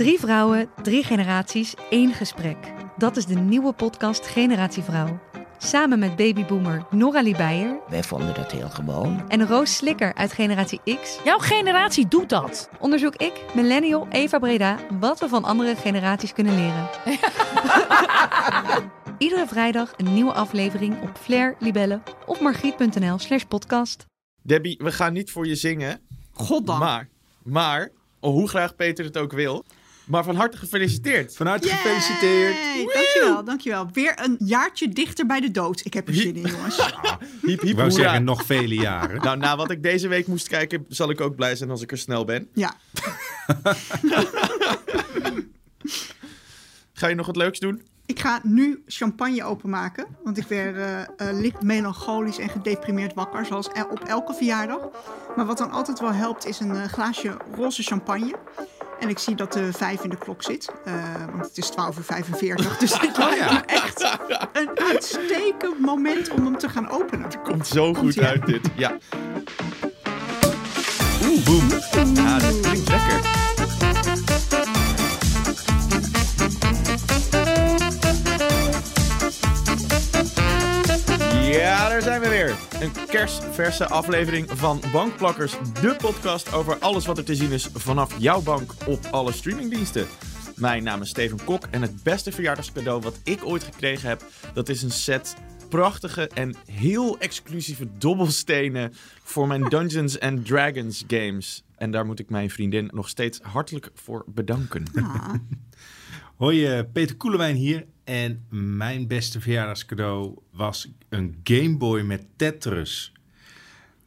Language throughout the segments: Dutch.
Drie vrouwen, drie generaties, één gesprek. Dat is de nieuwe podcast Generatie Vrouw. Samen met babyboomer Nora Beijer Wij vonden dat heel gewoon. en Roos Slikker uit Generatie X Jouw generatie doet dat. onderzoek ik, millennial Eva Breda, wat we van andere generaties kunnen leren. Iedere vrijdag een nieuwe aflevering op Flair, Libelle of margriet.nl slash podcast. Debbie, we gaan niet voor je zingen. Goddank. Maar, maar, hoe graag Peter het ook wil. Maar van harte gefeliciteerd. Van harte gefeliciteerd. Dankjewel, dankjewel. Weer een jaartje dichter bij de dood. Ik heb er zin in, jongens. Hiep, hiep, Ik wou zeggen, nog vele jaren. Nou, na wat ik deze week moest kijken, zal ik ook blij zijn als ik er snel ben. Ja, Ga je nog wat leuks doen? ik ga nu champagne openmaken. Want ik werd eh, eh, licht melancholisch en gedeprimeerd wakker. Zoals op elke verjaardag. Maar wat dan altijd wel helpt, is een eh, glaasje roze champagne. En ik zie dat de vijf in de klok zit. eh, want het is 12 uur 45. Dus dit lijkt me echt een uitstekend moment om hem te gaan openen. Komt zo goed uit dit. Ja. Oeh, boem. Ja, dat klinkt lekker. Ja, daar zijn we weer. Een kerstverse aflevering van Bankplakkers, de podcast over alles wat er te zien is vanaf jouw bank op alle streamingdiensten. Mijn naam is Steven Kok en het beste verjaardagscadeau wat ik ooit gekregen heb, dat is een set prachtige en heel exclusieve dobbelstenen voor mijn Dungeons and Dragons games. En daar moet ik mijn vriendin nog steeds hartelijk voor bedanken. Ah, Hoi, eh, Peter Koelewijn hier. En mijn beste verjaardagscadeau was een Game Boy met Tetris.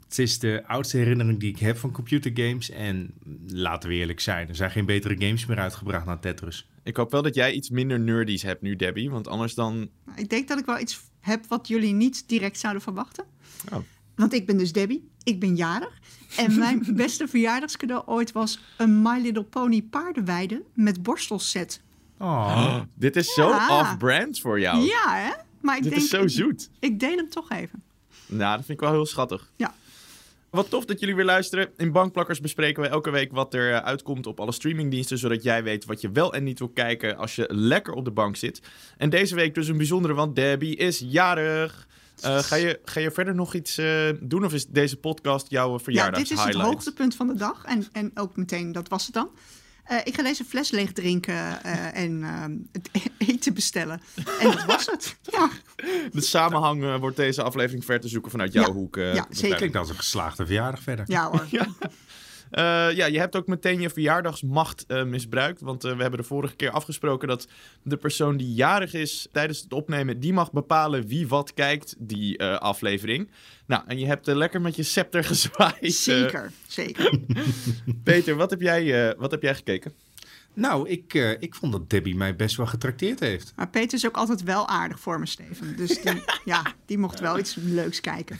Het is de oudste herinnering die ik heb van computergames. En laten we eerlijk zijn, er zijn geen betere games meer uitgebracht dan Tetris. Ik hoop wel dat jij iets minder nerdies hebt nu, Debbie, want anders dan... Nou, ik denk dat ik wel iets heb wat jullie niet direct zouden verwachten. Oh. Want ik ben dus Debbie, ik ben jarig. En mijn beste verjaardagscadeau ooit was een My Little Pony paardenweide met borstelset. Oh, Dit is zo Ja. off-brand voor jou. Ja, hè? Maar ik. Dit denk, is zo zoet. Ik deel hem toch even. Nou, dat vind ik wel heel schattig. Ja. Wat tof dat jullie weer luisteren. In Bankplakkers bespreken we elke week wat er eh, uitkomt op alle streamingdiensten, zodat jij weet wat je wel en niet wil kijken als je lekker op de bank zit. En deze week dus een bijzondere, want Debbie is jarig. Eh, ga, je, ga je verder nog iets eh, doen of is deze podcast jouw Ja, dit verjaardagshighlight? is het hoogtepunt van de dag. En, en ook meteen, dat was het dan. Eh, ik ga deze fles leeg drinken eh, en ehm, het eten bestellen. En dat was het. Ja, De samenhang eh, wordt deze aflevering ver te zoeken vanuit jouw Ja. hoek. eh, Ja, zeker. klinkt als een geslaagde verjaardag verder. ja hoor. Eh, ja, je hebt ook meteen je verjaardagsmacht eh, misbruikt. Want eh, we hebben de vorige keer afgesproken dat de persoon die jarig is tijdens het opnemen, die mag bepalen wie wat kijkt, die eh, aflevering. Nou, en je hebt eh, lekker met je scepter gezwaaid. eh. Zeker, zeker. Peter, wat heb, jij, eh, wat heb jij gekeken? Nou, ik, eh, ik vond dat Debbie mij best wel getrakteerd heeft. Maar Peter is ook altijd wel aardig voor me, Steven. Dus die, ja, die mocht wel iets leuks kijken.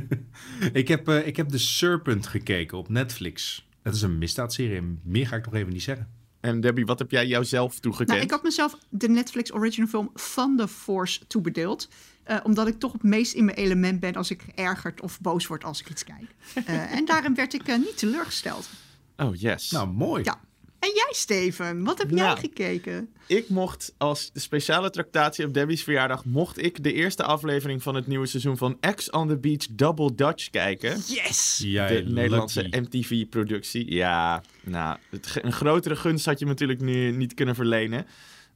ik, heb, eh, ik heb The Serpent gekeken op Netflix. Dat is een misdaadserie. en Meer ga ik nog even niet zeggen. En Debbie, wat heb jij jouzelf toegekend? Nou, ik had mezelf de Netflix original film Thunder Force toebedeeld. eh, omdat ik toch het meest in mijn element ben als ik geërgerd of boos word als ik iets kijk. Eh, en daarin werd ik niet teleurgesteld. Oh, yes. Nou, mooi. Ja. En jij, Steven, wat heb jij Nou. gekeken? Ik mocht als de speciale tractatie op Debbie's verjaardag... mocht ik de eerste aflevering van het nieuwe seizoen van X on the Beach Double Dutch kijken. Yes! Jij de Nederlandse. MTV-productie. Ja, nou, het, een grotere gunst had je natuurlijk nu niet kunnen verlenen.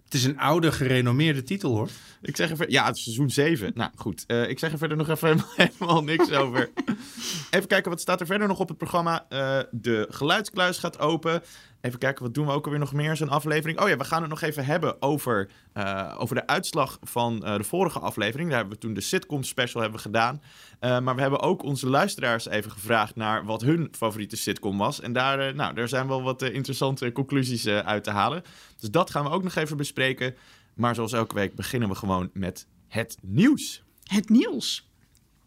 Het is een oude, gerenommeerde titel hoor. Ik zeg ver- ja, het is seizoen 7. Nou goed, eh, ik zeg er verder nog even helemaal, helemaal niks over. Even kijken, wat staat er verder nog op het programma? Eh, de geluidskluis gaat open. Even kijken, wat doen we ook alweer nog meer? Zo'n aflevering. Oh ja, we gaan het nog even hebben over, eh, over de uitslag van eh, de vorige aflevering. Daar hebben we toen de sitcom special hebben gedaan. Eh, maar we hebben ook onze luisteraars even gevraagd naar wat hun favoriete sitcom was. En daar, nou, daar zijn wel wat interessante conclusies uit te halen. Dus dat gaan we ook nog even bespreken. Maar zoals elke week beginnen we gewoon met het nieuws. Het nieuws.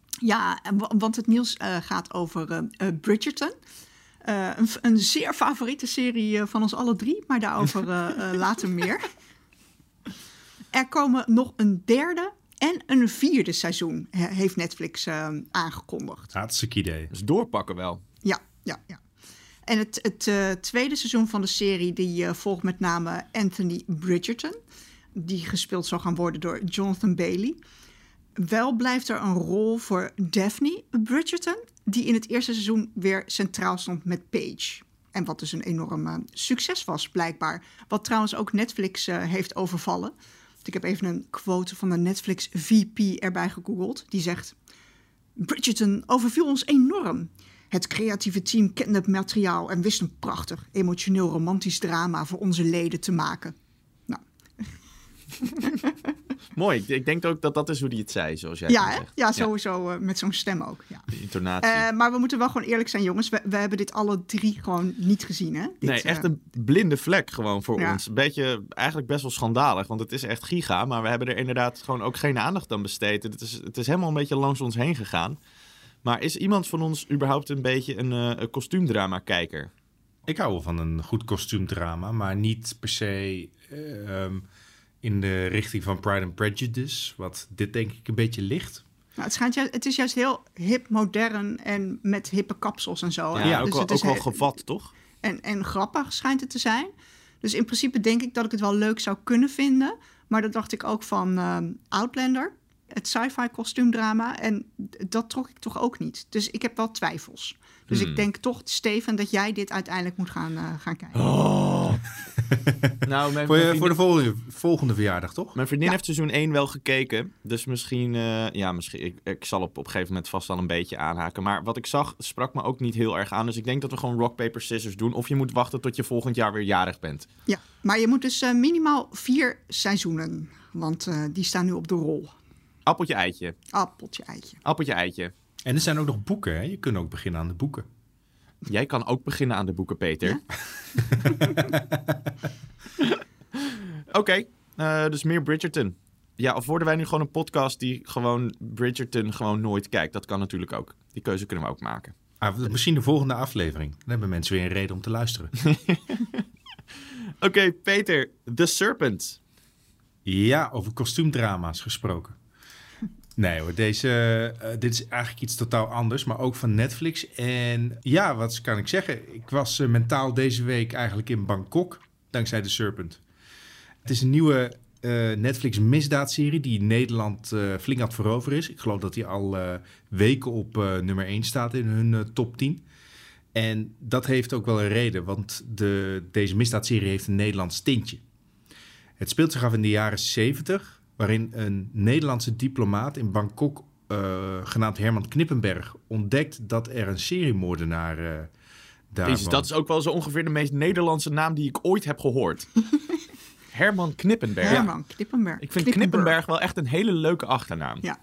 Ja, want het nieuws gaat over Bridgerton. Eh, een, een zeer favoriete serie eh, van ons alle drie, maar daarover eh, later meer. Er komen nog een derde en een vierde seizoen, he- heeft Netflix aangekondigd. Hartstikke idee. Dus doorpakken wel. Ja, ja, ja. En het, het eh, tweede seizoen van de serie die eh, volgt met name Anthony Bridgerton. Die gespeeld zal gaan worden door Jonathan Bailey. Wel blijft er een rol voor Daphne Bridgerton, die in het eerste seizoen weer centraal stond met Paige. En wat dus een enorm succes was, blijkbaar. Wat trouwens ook Netflix eh, heeft overvallen. Ik heb even een quote van de Netflix VP erbij gegoogeld. Die zegt: Bridgerton overviel ons enorm. Het creatieve team kende het materiaal en wist een prachtig, emotioneel romantisch drama voor onze leden te maken. Nou, Mooi. Ik, ik denk ook dat dat is hoe hij het zei, zoals jij ja, zegt. ja, sowieso eh, met zo'n stem ook. Ja. De intonatie. Eh, maar we moeten wel gewoon eerlijk zijn, jongens. We, we hebben dit alle drie gewoon niet gezien, hè? Dit, nee, echt eh, een blinde vlek gewoon voor Ja. ons. Een beetje, eigenlijk best wel schandalig, want het is echt giga. Maar we hebben er inderdaad gewoon ook geen aandacht aan besteed. Het is, het is helemaal een beetje langs ons heen gegaan. Maar is iemand van ons überhaupt een beetje een, eh, een kostuumdrama-kijker? Ik hou wel van een goed kostuumdrama, maar niet per se eh, ehm, in de richting van Pride and Prejudice, wat dit denk ik een beetje ligt. nou, het, schijnt juist, het is juist heel hip, modern en met hippe kapsels en zo. Ja, ook, Dus wel, het is ook wel heel- gevat, toch? En, en grappig schijnt het te zijn. Dus in principe denk ik dat ik het wel leuk zou kunnen vinden. Maar dat dacht ik ook van ehm, Outlander, het sci-fi kostuumdrama. En dat trok ik toch ook niet. Dus ik heb wel twijfels. Dus Hmm. ik denk toch, Steven, dat jij dit uiteindelijk moet gaan, eh, gaan kijken. Oh. nou, mijn, Voor, voor de volgende, volgende verjaardag, toch? mijn vriendin Ja. heeft seizoen 1 wel gekeken. Dus misschien, eh, ja, misschien ik, ik zal op, op een gegeven moment vast wel een beetje aanhaken. Maar wat ik zag, sprak me ook niet heel erg aan. Dus ik denk dat we gewoon rock, paper, scissors doen. Of je moet wachten tot je volgend jaar weer jarig bent. Ja, maar je moet dus eh, minimaal vier seizoenen. Want eh, die staan nu op de rol. Appeltje, eitje. Appeltje, eitje. Appeltje, eitje. En er zijn ook nog boeken, hè? Je kunt ook beginnen aan de boeken. Jij kan ook beginnen aan de boeken, Peter. Oké, eh, dus meer Bridgerton. Ja, of worden wij nu gewoon een podcast die gewoon Bridgerton gewoon nooit kijkt? Dat kan natuurlijk ook. Die keuze kunnen we ook maken. Ah, misschien de volgende aflevering. Dan hebben mensen weer een reden om te luisteren. Oké, Peter. The Serpent. Ja, over kostuumdrama's gesproken. Nee hoor, deze, eh, dit is eigenlijk iets totaal anders, maar ook van Netflix. En ja, wat kan ik zeggen? Ik was eh, mentaal deze week eigenlijk in Bangkok, dankzij The Serpent. Het is een nieuwe eh, Netflix misdaadserie die Nederland flink het veroveren is. Ik geloof dat die al weken op nummer 1 staat in hun top 10. En dat heeft ook wel een reden, want de, deze misdaadserie heeft een Nederlands tintje. Het speelt zich af in de jaren 70, waarin een Nederlandse diplomaat in Bangkok, eh, genaamd Herman Knippenberg, ontdekt dat er een seriemoordenaar eh daar woont. dat is ook wel zo ongeveer de meest Nederlandse naam die ik ooit heb gehoord. Herman Knippenberg. Herman Knippenberg. Ik vind Knippenberg wel echt een hele leuke achternaam. Ja.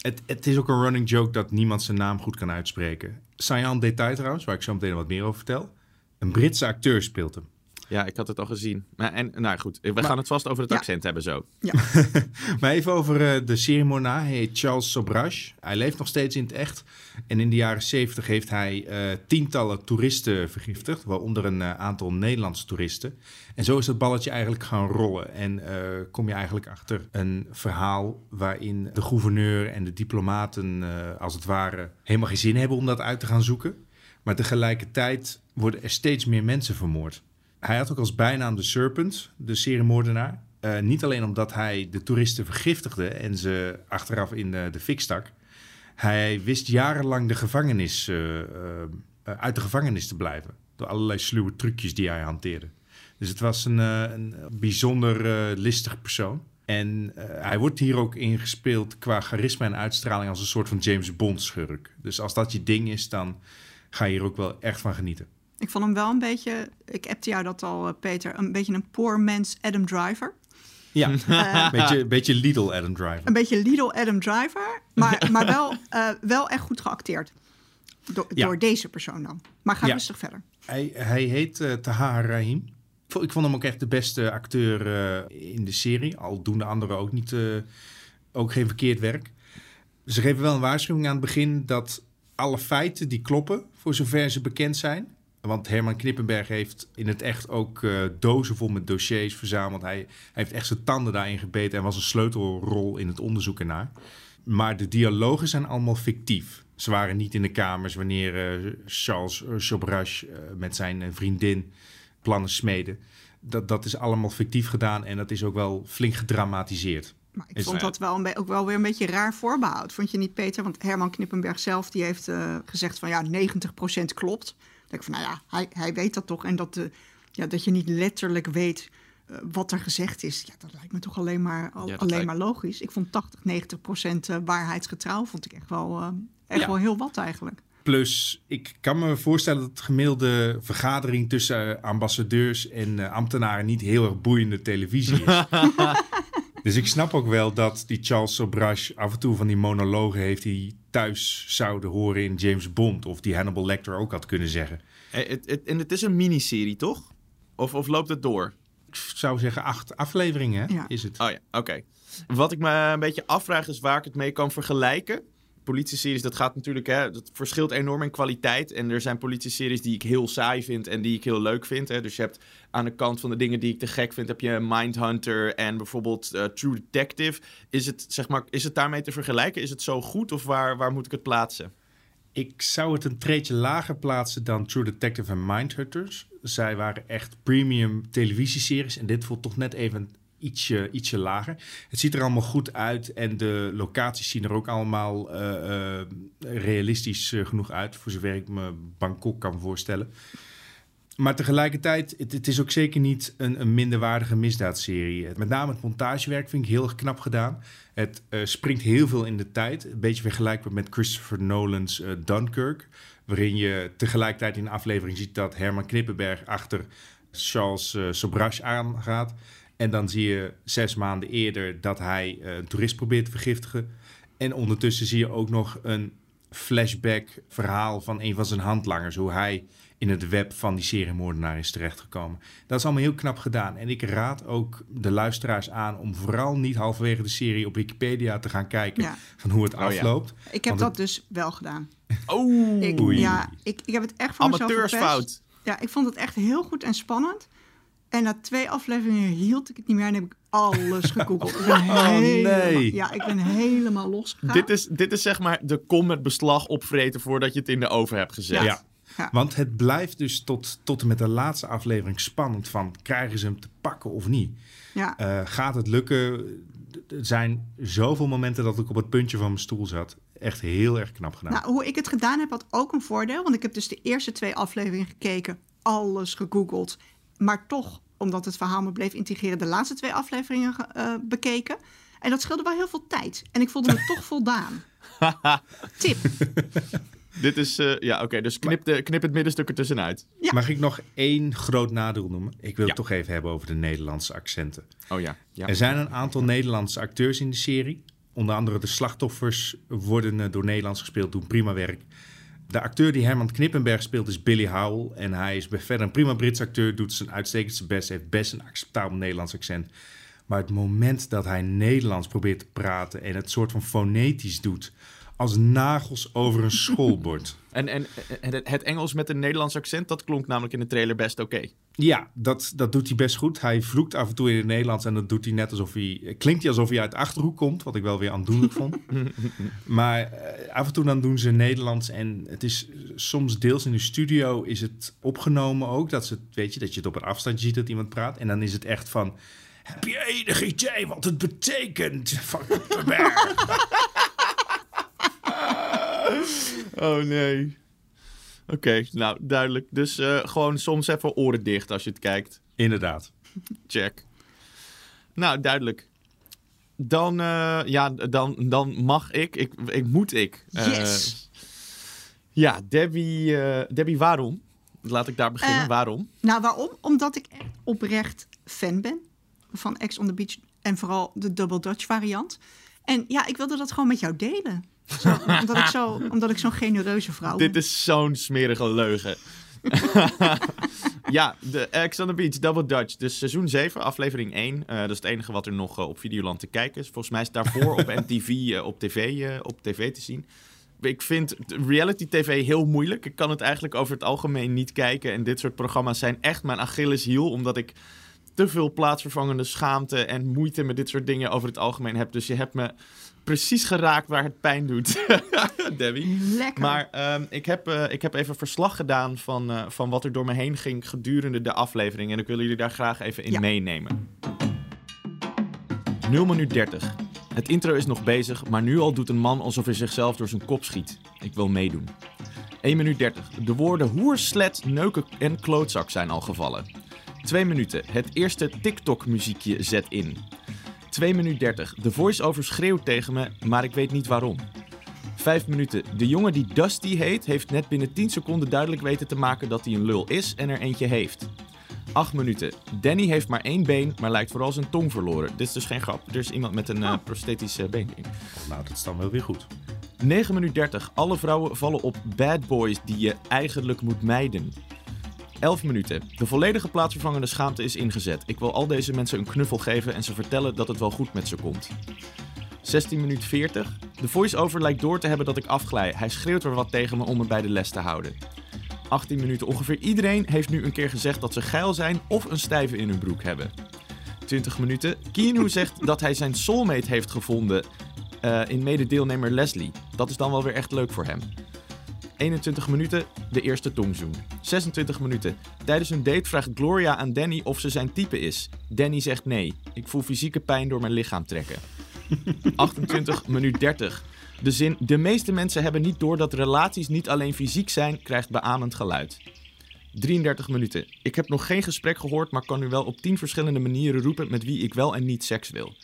Het, het is ook een running joke dat niemand zijn naam goed kan uitspreken. Sajan detail trouwens, waar ik zo meteen wat meer over vertel. Een Britse acteur speelt hem. Ja, ik had het al gezien. Maar, en, nou goed, we Maar- gaan het vast over het Ja. accent hebben zo. Maar even over eh, de ceremonie. Hij heet Charles Sobrage. Hij leeft nog steeds in het echt. En in de jaren 70 heeft hij eh, tientallen toeristen vergiftigd, waaronder een eh, aantal Nederlandse toeristen. En zo is dat balletje eigenlijk gaan rollen. En eh, kom je eigenlijk achter een verhaal waarin de gouverneur en de diplomaten, eh, als het ware, helemaal geen zin hebben om dat uit te gaan zoeken. Maar tegelijkertijd worden er steeds meer mensen vermoord. Hij had ook als bijnaam de Serpent, de seriemoordenaar. Eh, niet alleen omdat hij de toeristen vergiftigde en ze achteraf in de, de fik stak. Hij wist jarenlang de gevangenis, eh, eh, uit de gevangenis te blijven. Door allerlei sluwe trucjes die hij hanteerde. Dus het was een, een bijzonder listig persoon. En hij wordt hier ook ingespeeld qua charisma en uitstraling als een soort van James Bond schurk. Dus als dat je ding is, dan ga je hier ook wel echt van genieten. Ik vond hem wel een beetje, ik appte jou dat al, eh, Peter, een beetje een poor man's Adam Driver. Ja, Eh, beetje, beetje Lidl Adam Driver. een beetje Lidl Adam Driver, maar, maar wel, eh, wel echt goed geacteerd. Door, Ja. door deze persoon dan. Maar ga Ja. rustig verder. Hij, hij heet Tahar Rahim. Ik vond- hem ook echt de beste acteur eh, in de serie. Al doen de anderen ook, niet, eh, ook geen verkeerd werk. Ze geven wel een waarschuwing aan het begin dat alle feiten die kloppen, voor zover ze bekend zijn. Want Herman Knippenberg heeft in het echt ook eh, dozen vol met dossiers verzameld. Hij, hij heeft echt zijn tanden daarin gebeten en was een sleutelrol in het onderzoek ernaar. Maar de dialogen zijn allemaal fictief. Ze waren niet in de kamers wanneer eh, Charles Sobrash uh, met zijn uh, vriendin plannen smeden. Dat, dat is allemaal fictief gedaan en dat is ook wel flink gedramatiseerd. Maar ik vond dat wel een ook wel weer een beetje raar voorbehoud. Vond je niet, Peter? Want Herman Knippenberg zelf die heeft eh, gezegd van ja, 90% klopt. Ik van nou ja, hij, hij weet dat toch. En dat, eh, ja, dat je niet letterlijk weet eh, wat er gezegd is. Ja, dat lijkt me toch alleen maar, al- Ja, dat alleen lijkt- maar logisch. Ik vond 80, 90% eh, waarheidsgetrouw vond ik echt wel, eh, echt Ja. wel heel wat eigenlijk. Plus, ik kan me voorstellen dat de gemiddelde vergadering tussen ambassadeurs en eh, ambtenaren niet heel erg boeiende televisie is. dus ik snap ook wel dat die Charles Sobrash af en toe van die monologen heeft die thuis zouden horen in James Bond. Of die Hannibal Lecter ook had kunnen zeggen. Eh, het- het- En het is een miniserie, toch? Of, of loopt het door? Ik zou zeggen acht afleveringen hè, Ja. is het. Oh ja, oké. Wat ik me een beetje afvraag is waar ik het mee kan vergelijken. Politieseries, dat gaat natuurlijk, hè, dat verschilt enorm in kwaliteit. En er zijn politieseries die ik heel saai vind en die ik heel leuk vind. Hè. Dus je hebt aan de kant van de dingen die ik te gek vind, heb je Mindhunter en bijvoorbeeld eh, True Detective. Is het, zeg maar, is het daarmee te vergelijken? Is het zo goed of waar, waar moet ik het plaatsen? Ik zou het een treetje lager plaatsen dan True Detective en Mindhunters. Zij waren echt premium televisieseries en dit voelt toch net even ietsje, ietsje lager. Het ziet er allemaal goed uit en de locaties zien er ook allemaal eh, eh, realistisch eh, genoeg uit, voor zover ik me Bangkok kan voorstellen. Maar tegelijkertijd, het, is ook zeker niet een, een minderwaardige misdaadserie. Met name het montagewerk vind ik heel knap gedaan. Het springt heel veel in de tijd. Een beetje vergelijkbaar met Christopher Nolan's Dunkirk. Waarin je tegelijkertijd in de aflevering ziet dat Herman Knippenberg achter Charles Sobrash aangaat. En dan zie je zes maanden eerder dat hij eh, een toerist probeert te vergiftigen. En ondertussen zie je ook nog een flashback verhaal van een van zijn handlangers. Hoe hij in het web van die seriemoordenaar is terechtgekomen. Dat is allemaal heel knap gedaan. En ik raad ook de luisteraars aan om vooral niet halverwege de serie op Wikipedia te gaan kijken Ja. van hoe het Oh ja. afloopt. Ik heb Want dat dus wel gedaan. Oh, Ik, ja, ik, ik heb het echt voor mezelf verpest. amateursfout. Ja, ik vond het echt heel goed en spannend. En na twee afleveringen hield ik het niet meer en heb ik alles gegoogeld. Ik ben Oh, helemaal, nee. Ja, ik ben helemaal losgegaan. Dit is, dit is zeg maar de kom met beslag opvreten voordat je het in de oven hebt gezet. Ja. Ja. Want het blijft dus tot, tot en met de laatste aflevering spannend van krijgen ze hem te pakken of niet. Ja, Eh, gaat het lukken? Er zijn zoveel momenten dat ik op het puntje van mijn stoel zat. Echt heel erg knap gedaan. nou, hoe ik het gedaan heb, had ook een voordeel. Want ik heb dus de eerste twee afleveringen gekeken, alles gegoogeld. Maar toch, omdat het verhaal me bleef integreren, de laatste twee afleveringen ge- eh, bekeken. En dat scheelde wel heel veel tijd. En ik voelde me toch voldaan. Tip. Dit is, eh, ja, oké, dus knip, de, knip het middenstuk ertussenuit. Ja. Mag ik nog één groot nadeel noemen? Ik wil Ja. het toch even hebben over de Nederlandse accenten. Oh ja. ja. Er zijn een aantal Nederlandse acteurs in de serie. Onder andere de slachtoffers worden eh, door Nederlands gespeeld, doen prima werk. De acteur die Herman Knippenberg speelt is Billy Howell. En hij is verder een prima Brits acteur, doet zijn uitstekendste best, heeft best een acceptabel Nederlands accent. Maar het moment dat hij Nederlands probeert te praten en het soort van fonetisch doet, als nagels over een schoolbord. En, en, het, Engels met een Nederlands accent, dat klonk namelijk in de trailer best oké. Ja, dat, dat doet hij best goed. Hij vloekt af en toe in het Nederlands en dat doet hij net alsof hij... Klinkt hij alsof hij uit de Achterhoek komt, wat ik wel weer aandoenlijk vond. Maar eh, af en toe dan doen ze Nederlands en het is soms deels in de studio is het opgenomen ook. Dat, ze, weet je, dat je het op een afstandje ziet dat iemand praat. En dan is het echt van... Heb je enig idee wat het betekent? Van? Oh nee. Oké, nou duidelijk. Dus eh, gewoon soms even oren dicht als je het kijkt. Inderdaad. Check. Nou, duidelijk. Dan, eh, ja, dan, dan mag ik, ik, ik moet ik. eh, Yes. ja, Debbie, eh, Debbie, waarom? Laat ik daar beginnen. Waarom? Nou, waarom? Omdat ik echt oprecht fan ben van Ex on the Beach en vooral de Double Dutch variant. En ja, ik wilde dat gewoon met jou delen. Zo, omdat, ik zo, omdat ik zo'n genereuze vrouw ben. Dit is zo'n smerige leugen. ja, de Ex on the Beach, Double Dutch. Dus seizoen 7, aflevering 1. Eh, dat is het enige wat er nog eh, op Videoland te kijken is. Volgens mij is het daarvoor op MTV eh, op, TV, op tv te zien. Ik vind reality tv heel moeilijk. Ik kan het eigenlijk over het algemeen niet kijken. En dit soort programma's zijn echt mijn Achilleshiel. Omdat ik te veel plaatsvervangende schaamte en moeite met dit soort dingen over het algemeen heb. Dus je hebt me precies geraakt waar het pijn doet, Debbie. Lekker. Maar ehm, ik, heb, eh, ik heb even verslag gedaan van, eh, van wat er door me heen ging gedurende de aflevering. En ik wil jullie daar graag even in Ja. meenemen. 0 minuut 30. Het intro is nog bezig, maar nu al doet een man alsof hij zichzelf door zijn kop schiet. Ik wil meedoen. 1 minuut 30. De woorden hoer, slet, neuken en klootzak zijn al gevallen. 2 minuten. Het eerste TikTok-muziekje zet in. 2 minuut 30. De voice-over schreeuwt tegen me, maar ik weet niet waarom. 5 minuten. De jongen die Dusty heet, heeft net binnen 10 seconden duidelijk weten te maken dat hij een lul is en er eentje heeft. 8 minuten. Danny heeft maar één been, maar lijkt vooral zijn tong verloren. Dit is dus geen grap. Er is iemand met een eh, prosthetisch eh, been. Nou, dat is dan wel weer goed. 9 minuut 30. Alle vrouwen vallen op bad boys die je eigenlijk moet mijden. 11 minuten. De volledige plaatsvervangende schaamte is ingezet. Ik wil al deze mensen een knuffel geven en ze vertellen dat het wel goed met ze komt. 16 minuut 40. De voice-over lijkt door te hebben dat ik afglij. Hij schreeuwt weer wat tegen me om me bij de les te houden. 18 minuten. Ongeveer iedereen heeft nu een keer gezegd dat ze geil zijn of een stijve in hun broek hebben. 20 minuten. Keanu zegt dat hij zijn soulmate heeft gevonden eh, in mededeelnemer Leslie. Dat is dan wel weer echt leuk voor hem. 21 minuten, de eerste tongzoen. 26 minuten. Tijdens een date vraagt Gloria aan Danny of ze zijn type is. Danny zegt nee. Ik voel fysieke pijn door mijn lichaam trekken. 28 minuut 30. De zin, de meeste mensen hebben niet door dat relaties niet alleen fysiek zijn, krijgt beamend geluid. 33 minuten. Ik heb nog geen gesprek gehoord, maar kan nu wel op 10 verschillende manieren roepen met wie ik wel en niet seks wil.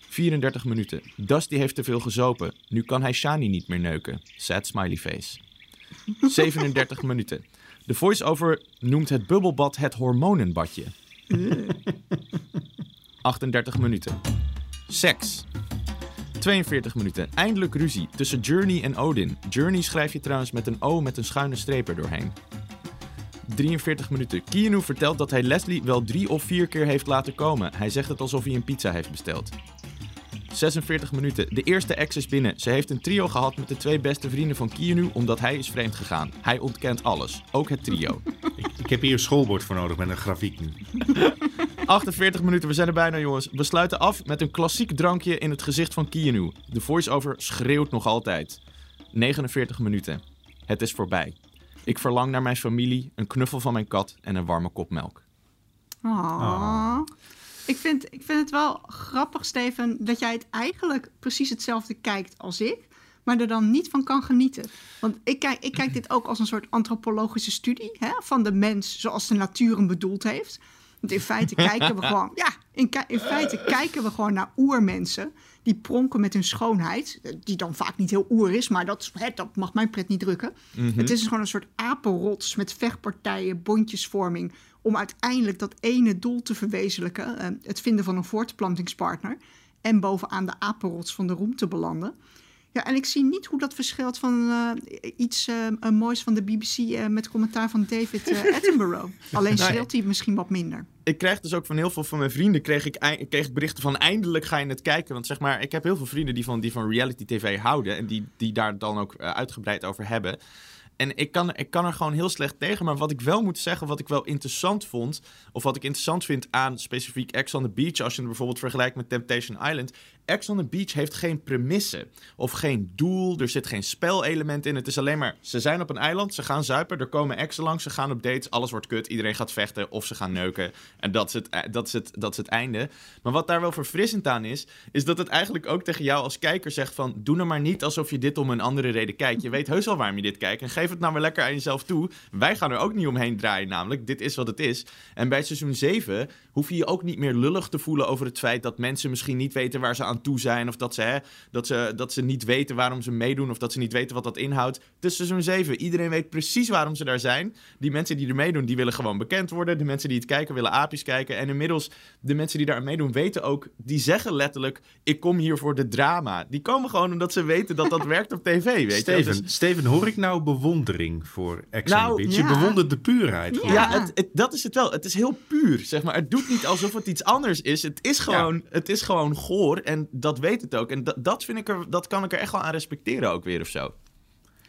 34 minuten. Dusty heeft te veel gezopen. Nu kan hij Shani niet meer neuken. Sad smiley face. 37 minuten. De voice-over noemt het bubbelbad het hormonenbadje. 38 minuten. Seks. 42 minuten. Eindelijk ruzie tussen Journey en Odin. Journey schrijf je trouwens met een O met een schuine streep er doorheen. 43 minuten. Keanu vertelt dat hij Leslie wel drie of vier keer heeft laten komen. Hij zegt het alsof hij een pizza heeft besteld. 46 minuten. De eerste ex is binnen. Ze heeft een trio gehad met de twee beste vrienden van Keanu omdat hij is vreemd gegaan. Hij ontkent alles, ook het trio. Ik, ik heb hier een schoolbord voor nodig met een grafiek nu. 48 minuten, we zijn er bijna jongens. We sluiten af met een klassiek drankje in het gezicht van Keanu. De voice-over schreeuwt nog altijd. 49 minuten. Het is voorbij. Ik verlang naar mijn familie, een knuffel van mijn kat en een warme kop melk. Aww. Ik, vind, ik vind het wel grappig, Steven, dat jij het eigenlijk precies hetzelfde kijkt als ik, maar er dan niet van kan genieten. Want ik kijk, ik kijk dit ook als een soort antropologische studie hè, van de mens zoals de natuur hem bedoeld heeft. Want in feite kijken we gewoon, ja, in, in feite kijken we gewoon naar oermensen die pronken met hun schoonheid, eh, die dan vaak niet heel oer is, maar dat, hè, dat mag mijn pret niet drukken. Het is gewoon een soort apenrots met vechtpartijen, bondjesvorming, om uiteindelijk dat ene doel te verwezenlijken, eh, het vinden van een voortplantingspartner, en bovenaan de apenrots van de roem te belanden. Ja, en ik zie niet hoe dat verschilt van eh, iets eh, eh, moois van de BBC eh, met commentaar van David eh, Attenborough. Alleen Nou, scheelt hij misschien wat minder. ik krijg dus ook van heel veel van mijn vrienden kreeg ik, kreeg ik berichten van eindelijk ga je het kijken. Want zeg maar, ik heb heel veel vrienden die van, die van reality tv houden en die, die daar dan ook uitgebreid over hebben. En ik kan, ik kan er gewoon heel slecht tegen. Maar wat ik wel moet zeggen, wat ik wel interessant vond. Of wat ik interessant vind aan specifiek Ex on the Beach. Als je het bijvoorbeeld vergelijkt met Temptation Island. Ex on the Beach heeft geen premisse. Of geen doel. Er zit geen spelelement in. Het is alleen maar. Ze zijn op een eiland. Ze gaan zuipen. Er komen exen langs. Ze gaan op dates. Alles wordt kut. Iedereen gaat vechten. Of ze gaan neuken. En dat is het, eh, dat is het, dat is het einde. Maar wat daar wel verfrissend aan is. Is dat het eigenlijk ook tegen jou als kijker zegt van. Doe nou maar niet alsof je dit om een andere reden kijkt. Je weet heus wel waarom je dit kijkt. En geef het nou maar lekker aan jezelf toe. Wij gaan er ook niet omheen draaien namelijk. Dit is wat het is. En bij seizoen 7 hoef je je ook niet meer lullig te voelen over het feit dat mensen misschien niet weten waar ze aan toe zijn. Of dat ze, hè, dat ze, dat ze niet weten waarom ze meedoen. Of dat ze niet weten wat dat inhoudt. Is seizoen 7. Iedereen weet precies waarom ze daar zijn. Die mensen die er meedoen, die willen gewoon bekend worden. De mensen die het kijken, willen aapjes kijken. En inmiddels, de mensen die daar aan meedoen, weten ook... Die zeggen letterlijk, ik kom hier voor de drama. Die komen gewoon omdat ze weten dat dat werkt op tv, weet je. Steven, Dus- Steven, hoor ik nou bewondering voor Ex Nou, Beach? ja. Je bewondert de puurheid. gewoon. Ja, het, het- dat is het wel. Het is heel puur, zeg maar. Het doet niet alsof het iets anders is. Het is gewoon, het is gewoon goor en dat weet het ook. En dat, dat vind ik er, dat kan ik er echt wel aan respecteren ook weer of zo.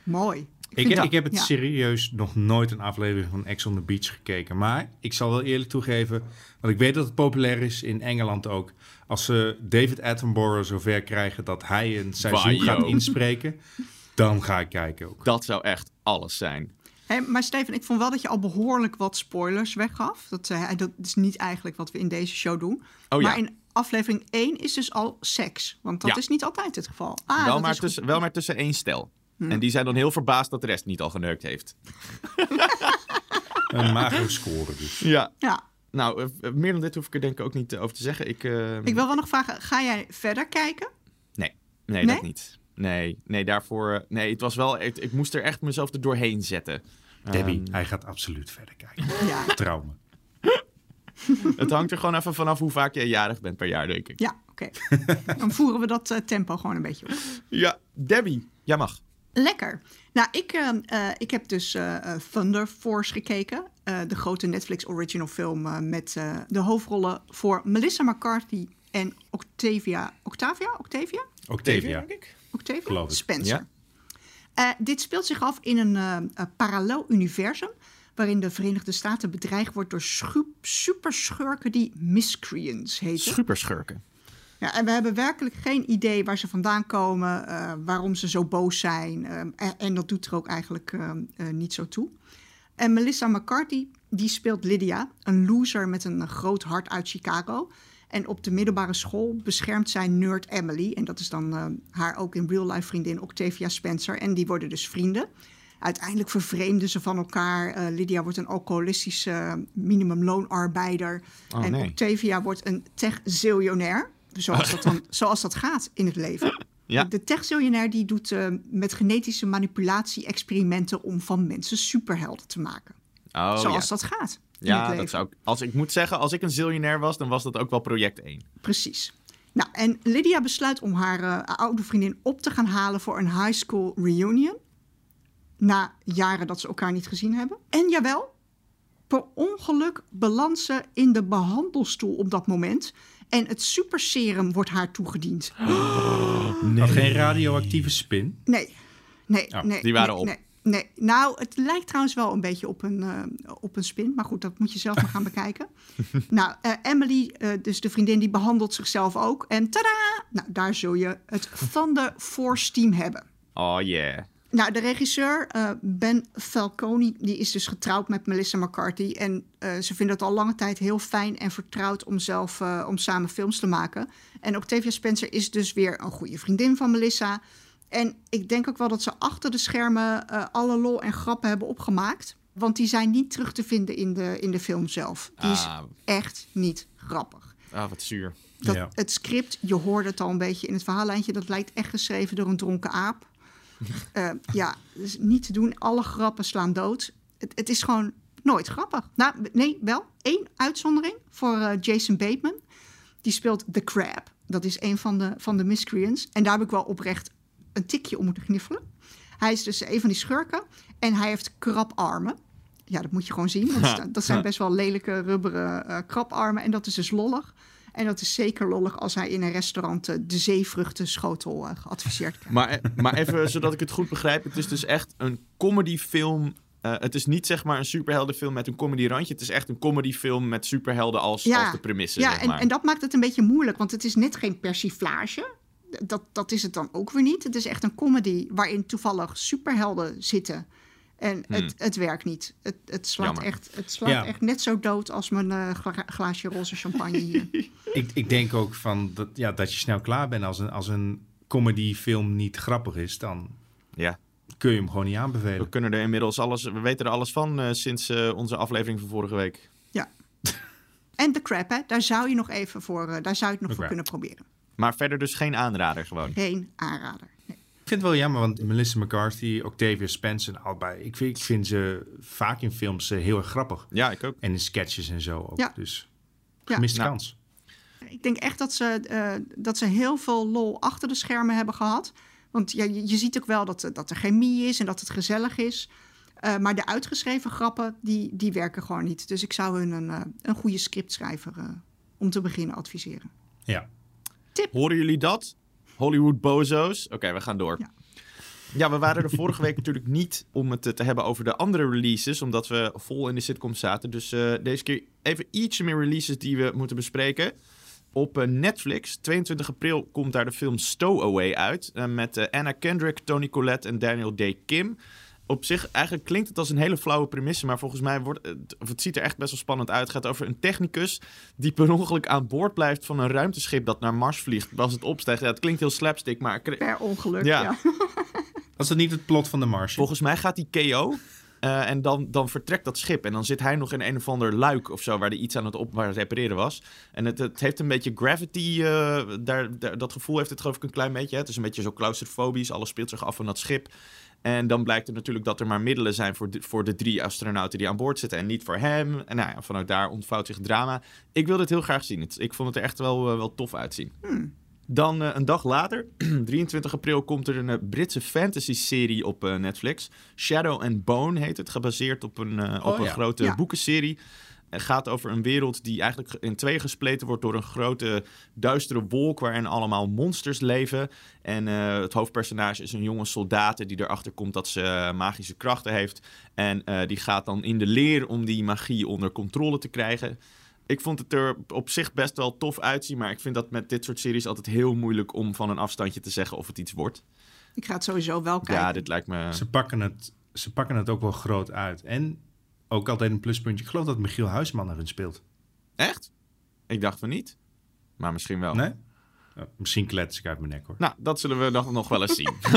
Mooi. Ik, dat- ik heb het ja. serieus nog nooit een aflevering van Ex on the Beach gekeken. Maar ik zal wel eerlijk toegeven, want ik weet dat het populair is in Engeland ook. Als ze David Attenborough zover krijgen dat hij een seizoen gaat inspreken, dan ga ik kijken ook. Dat zou echt alles zijn. Hé, maar Steven, ik vond wel dat je al behoorlijk wat spoilers weggaf. Dat, eh, dat is niet eigenlijk wat we in deze show doen. Oh ja. Maar in aflevering 1 is dus al seks. Want dat Ja. is niet altijd het geval. Ah, wel, dat maar tussen, wel maar tussen één stel. En die zijn dan heel verbaasd dat de rest niet al geneukt heeft. Een magere score dus. Ja. Ja. Nou, eh, meer dan dit hoef ik er denk ik ook niet eh, over te zeggen. Ik, eh, Ik wil wel nog vragen, ga jij verder kijken? Nee, nee, Nee? dat niet. Nee, nee, daarvoor... eh, Nee, het was wel... Ik, ik moest er echt mezelf er doorheen zetten. Debbie, Ehm, hij gaat absoluut verder kijken. Ja. Vertrouw me. het hangt er gewoon even vanaf hoe vaak jij jarig bent per jaar, denk ik. Ja, oké. Dan voeren we dat eh, tempo gewoon een beetje op. Ja, Debbie, jij mag. Lekker. Nou, ik, eh, eh, ik heb dus Thunder Force gekeken. Eh, de grote Netflix original film met eh, de hoofdrollen voor Melissa McCarthy en Octavia. Octavia? Octavia? Octavia. denk ik. Octavia? Geloof ik. Spencer. Ja. Eh, dit speelt zich af in een parallel universum... waarin de Verenigde Staten bedreigd wordt door schu- superschurken die miscreants heten. Superschurken. Ja, en we hebben werkelijk geen idee waar ze vandaan komen, eh, waarom ze zo boos zijn. eh, en, en dat doet er ook eigenlijk eh, niet zo toe. En Melissa McCarthy, die speelt Lydia, een loser met een groot hart uit Chicago. En op de middelbare school beschermt zij nerd Emily. En dat is dan haar ook in real life vriendin Octavia Spencer. En die worden dus vrienden. Uiteindelijk vervreemden ze van elkaar. Eh, Lydia wordt een alcoholistische minimumloonarbeider. Oh, en nee. Octavia wordt een tech-ziljonair. Zoals dat, dan, zoals dat gaat in het leven. Ja. De tech-ziljonair die doet eh, met genetische manipulatie experimenten om van mensen superhelden te maken. Oh, zoals ja. dat gaat in het Ja, dat zou ik... Als ik moet zeggen, als ik een ziljonair was, dan was dat ook wel project 1. Precies. Nou, en Lydia besluit om haar eh, oude vriendin op te gaan halen voor een high school reunion. Na jaren dat ze elkaar niet gezien hebben. En jawel, per ongeluk ze in de behandelstoel op dat moment. En het superserum wordt haar toegediend. Had geen radioactieve spin. Nee, nee, Oh, nee. die waren nee, op. Nee, nee. Nou, het lijkt trouwens wel een beetje op een, eh, op een spin. Maar goed, dat moet je zelf maar gaan bekijken. nou, eh, Emily, eh, dus de vriendin, die behandelt zichzelf ook. En tada! Nou, daar zul je het Thunder Force team hebben. Oh yeah. Nou, de regisseur eh, Ben Falcone, die is dus getrouwd met Melissa McCarthy. En eh, ze vinden het al lange tijd heel fijn en vertrouwd om zelf eh, om samen films te maken. En Octavia Spencer is dus weer een goede vriendin van Melissa. En ik denk ook wel dat ze achter de schermen eh, alle lol en grappen hebben opgemaakt. Want die zijn niet terug te vinden in de, in de film zelf. Die is Ah. echt niet grappig. Ah, wat zuur. Dat, Ja. Het script, je hoorde het al een beetje in het verhaallijntje, dat lijkt echt geschreven door een dronken aap. Eh, ja, dus niet te doen. Alle grappen slaan dood. Het, het is gewoon nooit grappig. Nou, nee, wel één uitzondering voor eh, Jason Bateman. Die speelt The Crab. Dat is een van de, van de miscreants. En daar heb ik wel oprecht een tikje om moeten gniffelen. Hij is dus een van die schurken. En hij heeft krabarmen. Ja, dat moet je gewoon zien. want Dat, dat zijn best wel lelijke rubberen eh, krabarmen. En dat is dus lollig. En dat is zeker lollig als hij in een restaurant eh, de zeevruchtenschotel eh, geadviseerd krijgt. Maar, eh, maar even zodat ik het goed begrijp. Het is dus echt een comedyfilm. Het is niet zeg maar een superheldenfilm met een comedyrandje. Het is echt een comedyfilm met superhelden als, als de premisse. Ja, zeg en, maar. en dat maakt het een beetje moeilijk, want het is net geen persiflage. Dat, dat is het dan ook weer niet. Het is echt een comedy waarin toevallig superhelden zitten. En het, het werkt niet. Het, het slaat, Jammer. echt, het slaat Ja. echt net zo dood als mijn eh, gla- glaasje roze champagne hier. Ik, ik denk ook van dat, ja, dat je snel klaar bent als een, als een comedyfilm niet grappig is. Dan ja, kun je hem gewoon niet we aanbevelen. kunnen er inmiddels alles. We weten er alles van eh, sinds eh, onze aflevering van vorige week. ja. En de crap, hè, daar zou je nog even voor, daar zou je het nog voor kunnen proberen. Maar verder dus geen aanrader gewoon. Geen aanrader. Ik vind het wel jammer, want Melissa McCarthy, Octavia Spencer, allebei. Ik vind, ik vind ze vaak in films eh, heel erg grappig. Ja, ik ook. En in sketches en zo ook. Ja. Dus Ja. gemiste Nou. kans. Ik denk echt dat ze, eh, dat ze heel veel lol achter de schermen hebben gehad. Want ja, je, je ziet ook wel dat, dat er chemie is en dat het gezellig is. Eh, maar de uitgeschreven grappen, die, die werken gewoon niet. Dus ik zou hun een, eh, een goede scriptschrijver eh, om te beginnen adviseren. Ja. Horen jullie dat? Hollywood bozo's? Oké, we gaan door. Ja. Ja, we waren er vorige week natuurlijk niet om het te hebben over de andere releases, omdat we vol in de sitcom zaten. Dus uh, deze keer even ietsje meer releases die we moeten bespreken. Op uh, Netflix, 22 april, komt daar de film Stowaway uit. Uh, met Anna Kendrick, Tony Collette en Daniel Day Kim. Op zich, eigenlijk klinkt het als een hele flauwe premisse, maar volgens mij wordt het, of het ziet er echt best wel spannend uit. Het gaat over een technicus die per ongeluk aan boord blijft van een ruimteschip dat naar Mars vliegt. Als het opstijgt, ja, het klinkt heel slapstick, maar... Per ongeluk, ja. ja. Was dat niet het plot van de Mars? Volgens mij gaat die KO. Uh, en dan, dan vertrekt dat schip. En dan zit hij nog in een of ander luik of zo. Waar hij iets aan het op waar het repareren was. En het, het heeft een beetje gravity. Uh, daar, daar, dat gevoel heeft het geloof ik een klein beetje. Het is een beetje zo claustrofobisch. Alles speelt zich af van dat schip. En dan blijkt het natuurlijk dat er maar middelen zijn voor de, voor de drie astronauten die aan boord zitten. En niet voor hem. En nou ja, vanuit daar ontvouwt zich het drama. Ik wil dit heel graag zien. Het, ik vond het er echt wel, uh, wel tof uitzien. Hmm. Dan uh, een dag later, 23 april, komt er een uh, Britse fantasy-serie op Netflix. Shadow and Bone heet het, gebaseerd op een, oh, op een ja. grote ja. boekenserie. Het gaat over een wereld die eigenlijk in twee gespleten wordt door een grote duistere wolk waarin allemaal monsters leven. En het hoofdpersonage is een jonge soldaat die erachter komt dat ze magische krachten heeft. En die gaat dan in de leer om die magie onder controle te krijgen ik vond het er op zich best wel tof uitzien. Maar ik vind dat met dit soort series altijd heel moeilijk om van een afstandje te zeggen of het iets wordt. Ik ga het sowieso wel kijken. Ja, dit lijkt me. Ze pakken het, ze pakken het ook wel groot uit. En ook altijd een pluspuntje. Ik geloof dat Michiel Huisman erin speelt. Echt? Ik dacht van niet. Maar misschien wel. Nee? Misschien klets ik uit mijn nek hoor. Nou, dat zullen we nog, nog wel eens zien.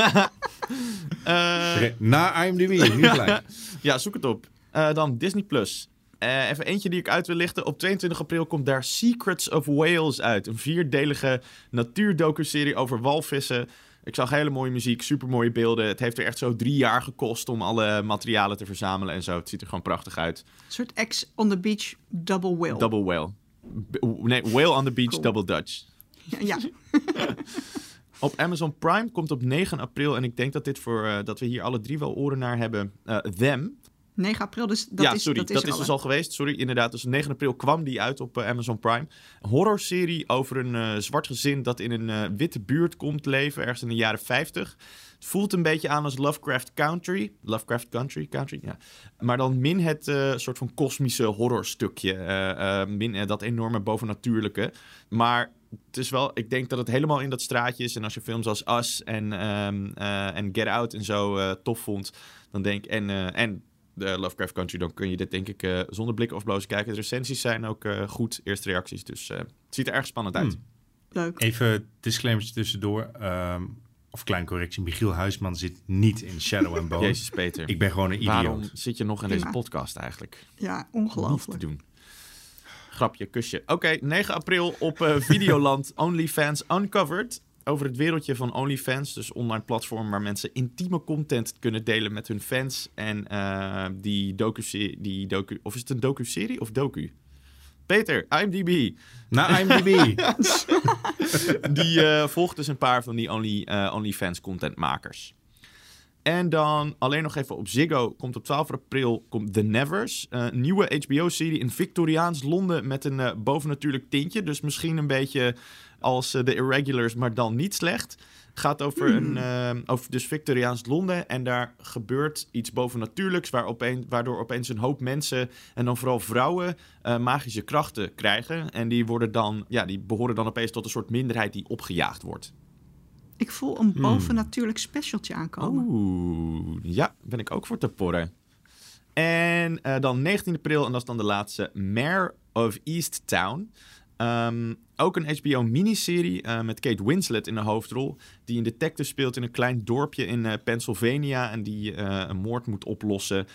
uh... Na IMDb, nu gelijk. ja, zoek het op. Uh, dan Disney Plus. Uh, even eentje die ik uit wil lichten. Op 22 april komt daar Secrets of Whales uit. Een vierdelige natuurdocu-serie over walvissen. Ik zag hele mooie muziek, super mooie beelden. Het heeft er echt zo drie jaar gekost om alle materialen te verzamelen en zo. Het ziet er gewoon prachtig uit. Een soort ex on the beach double whale. Double whale. Nee, whale on the beach cool. double Dutch. Ja. ja. op Amazon Prime komt op 9 april, en ik denk dat, dit voor, uh, dat we hier alle drie wel oren naar hebben, uh, Them. 9 april, dus dat ja, is sorry, dat is, dat is dus al geweest. Sorry, inderdaad. Dus 9 april kwam die uit op uh, Amazon Prime. Horrorserie over een uh, zwart gezin dat in een uh, witte buurt komt leven, ergens in de jaren 50. Het voelt een beetje aan als Lovecraft Country. Lovecraft Country, Country, ja. Maar dan min het soort van kosmische horrorstukje. min dat enorme bovennatuurlijke. Maar het is wel, ik denk dat het helemaal in dat straatje is. En als je films als Us en, um, en Get Out en zo tof vond, dan denk en, en de Lovecraft Country, dan kun je dit denk ik uh, zonder blikken of blozen kijken. De recensies zijn ook uh, goed, eerste reacties. Dus uh, het ziet er erg spannend uit. Hmm. Leuk. Even disclaimer tussendoor. Um, of klein correctie, Michiel Huisman zit niet in Shadow and Bone. Jezus Peter. Ik ben gewoon een idioot. Waarom zit je nog in deze podcast eigenlijk? Ja, ongelooflijk. Te doen. Grapje, kusje. Oké, okay, 9 april op Videoland OnlyFans Uncovered over het wereldje van OnlyFans. Dus online platform waar mensen intieme content kunnen delen met hun fans. En uh, die docu, die docu... Of is het een docu-serie of docu? Peter, IMDb. Na IMDb. die uh, volgt dus een paar van die only, uh, OnlyFans contentmakers. En dan alleen nog even op Ziggo komt op 12 april komt The Nevers. Een nieuwe HBO-serie in Victoriaans Londen met een uh, bovennatuurlijk tintje. Dus misschien een beetje als uh, The Irregulars, maar dan niet slecht. Gaat over, Hmm. een, over dus Victoriaans Londen. En daar gebeurt iets bovennatuurlijks. Waar opeen, waardoor opeens een hoop mensen, en dan vooral vrouwen, magische krachten krijgen. En die, worden dan, ja, die behoren dan opeens tot een soort minderheid die opgejaagd wordt. Ik voel een bovennatuurlijk specialtje aankomen. Oeh, ja, ben ik ook voor te porren. En uh, dan 19 april, en dat is dan de laatste, Mayor of East Town. Um, ook een HBO-miniserie uh, met Kate Winslet in de hoofdrol. Die een detective speelt in een klein dorpje in uh, Pennsylvania. En die uh, een moord moet oplossen.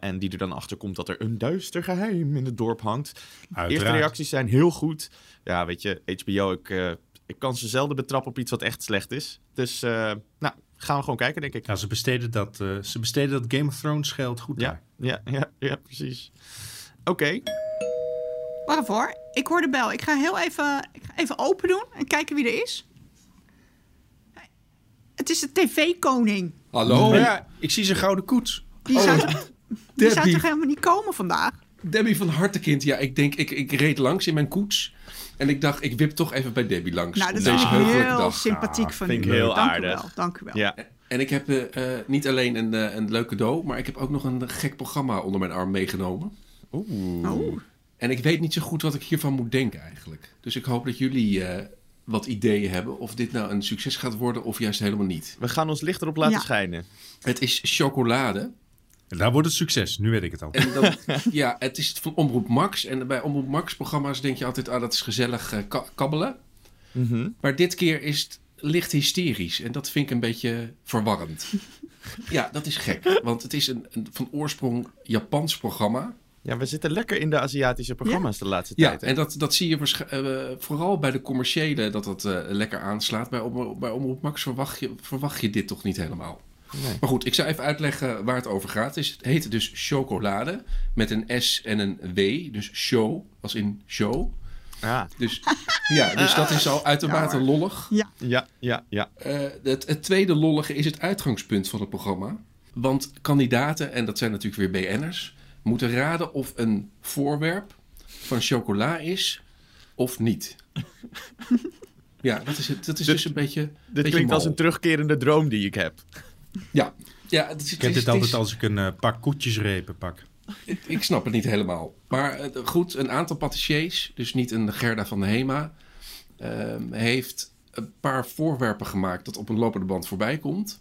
en die er dan achter komt dat er een duister geheim in het dorp hangt. Uiteraard. Eerste reacties zijn heel goed. Ja, weet je, HBO, ik, ik kan ze zelden betrappen op iets wat echt slecht is. Dus, nou, gaan we gewoon kijken, denk ik. Ja, ze besteden dat, ze besteden dat Game of Thrones geld goed ja, daar. Ja, ja, ja, precies. Oké. Okay. Wacht voor. Ik hoor de bel. Ik ga heel even, ik ga even open doen en kijken wie er is. Het is de tv-koning. Hallo. Maar ja, ik zie zijn gouden koets. Die, Oh, zou, toch- die zou toch helemaal niet komen vandaag? Debbie van Hartekind. Ja, ik denk, ik, ik reed langs in mijn koets. En ik dacht, ik wip toch even bij Debbie langs. Nou, dat deze vind ik heugelijke heel dag. sympathiek van vind u. ik heel dank aardig. U wel, dank u wel. Ja. En ik heb eh, eh, niet alleen een, eh, een leuk cadeau, maar ik heb ook nog een gek programma onder mijn arm meegenomen. Oeh. Oh. En ik weet niet zo goed wat ik hiervan moet denken eigenlijk. Dus ik hoop dat jullie eh, wat ideeën hebben of dit nou een succes gaat worden of juist helemaal niet. We gaan ons licht erop laten Ja. schijnen. Het is chocolade. Daar wordt het succes, nu weet ik het al. En dan, ja, het is van Omroep Max. En bij Omroep Max programma's denk je altijd, ah, dat is gezellig eh, ka- kabbelen. Mhm. Maar dit keer is het licht hysterisch. En dat vind ik een beetje verwarrend. Ja, dat is gek. Want het is een, een van oorsprong Japans programma. Ja, we zitten lekker in de Aziatische programma's de laatste Ja, tijd. hè? en dat, dat zie je eh, vooral bij de commerciële dat dat eh, lekker aanslaat. Bij, bij Omroep Max verwacht je, verwacht je dit toch niet helemaal. Nee. Maar goed, ik zal even uitleggen waar het over gaat. Het, is, het heet dus chocolade met een S en een W. Dus show, als in show. Ah, Dus, ja, dus dat is al uitermate Ja, lollig. ja, ja, ja. Eh, het, het tweede lollige is het uitgangspunt van het programma. Want kandidaten, en dat zijn natuurlijk weer BN'ers, moeten raden of een voorwerp van chocola is of niet. ja, dat is, het, dat is Dit- dus een beetje. Dit beetje klinkt als een terugkerende droom die ik heb. Ja, ja het is, Ik het heb dit het altijd is- als ik een eh, pak koetjesrepen pak. Ik, ik snap het niet helemaal. Maar eh, goed, een aantal patissiers, dus niet een Gerda van de Hema, ehm, heeft een paar voorwerpen gemaakt dat op een lopende band voorbij komt.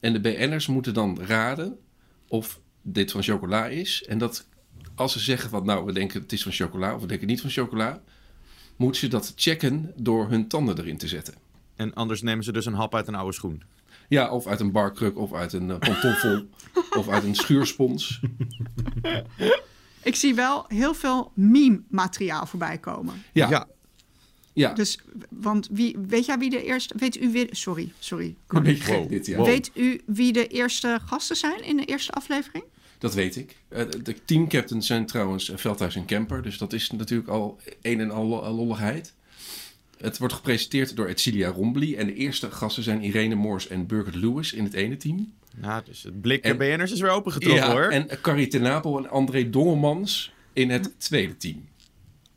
En de BN'ers moeten dan raden of dit van chocola is. En dat als ze zeggen van nou, we denken het is van chocola of we denken niet van chocola, moeten ze dat checken door hun tanden erin te zetten. En anders nemen ze dus een hap uit een oude schoen. Ja, of uit een barkruk, of uit een eh, pantoffel, of uit een schuurspons. Ik zie wel heel veel meme-materiaal voorbij komen. Ja, Ja. Ja. Dus, want wie, weet jij wie de eerste... Weet u wie... Sorry, sorry. een beetje gek Wow. dit, ja. Wow. Weet u wie de eerste gasten zijn in de eerste aflevering? Dat weet ik. Eh, De teamcaptains zijn trouwens eh, Veldhuis en Kemper. Dus dat is natuurlijk al een en al lo- lolligheid. Het wordt gepresenteerd door Edcilia Rombly. En de eerste gasten zijn Irene Moors en Birgit Lewis in het ene team. Nou, dus het blik En- BN'ers is weer opengetrokken hoor. en Carrie ten Napel en André Dongemans in het tweede team.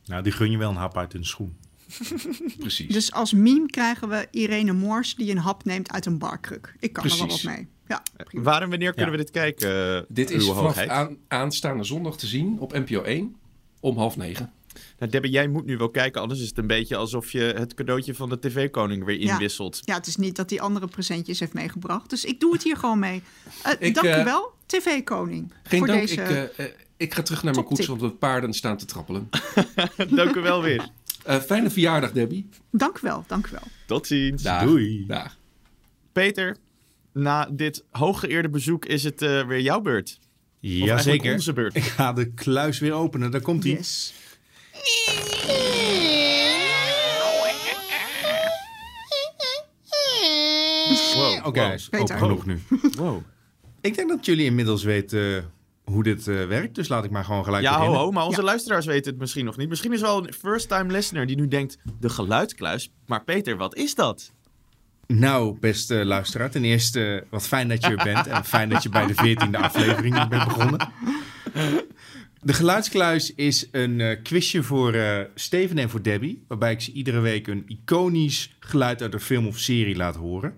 Nou, die gun je wel een hap uit een schoen. Precies. Dus als meme krijgen we Irene Moors die een hap neemt uit een barkruk. Ik kan er wel wat mee. Ja, prima. Waar en wanneer kunnen Ja. we dit kijken, eh, Dit is uw vanaf aan, aanstaande zondag te zien op NPO 1 om half negen. Nou, Debbie, jij moet nu wel kijken, anders is het een beetje alsof je het cadeautje van de tv-koning weer inwisselt. Ja, het is niet dat hij andere presentjes heeft meegebracht. Dus ik doe het hier gewoon mee. Eh Ik, dank eh, u wel, TV-koning. Geen voor dank, deze... ik, eh, eh, ik ga terug naar mijn koets, want de paarden staan te trappelen. Dank u wel weer. Eh, fijne verjaardag, Debbie. Dank u wel, dank u wel. Tot ziens. Dag. Doei. Dag. Peter, na dit hooggeëerde bezoek is het eh, weer jouw beurt. Eigenlijk Jazeker. onze beurt. Ik ga de kluis weer openen. Daar komt hij. Yes. Wow. Oké, wow. is genoeg nu. wow. Ik denk dat jullie inmiddels weten eh, hoe dit eh, werkt. Dus laat ik maar gewoon gelijk Ja, ho, beginnen. ho, maar onze Ja. luisteraars weten het misschien nog niet. Misschien is wel een first-time listener die nu denkt, de geluidskluis. Maar Peter, wat is dat? Nou, beste luisteraar. Ten eerste, wat fijn dat je er bent. En fijn dat je bij de veertiende aflevering bent begonnen. De geluidskluis is een eh, quizje voor eh, Steven en voor Debbie. Waarbij ik ze iedere week een iconisch geluid uit een film of serie laat horen.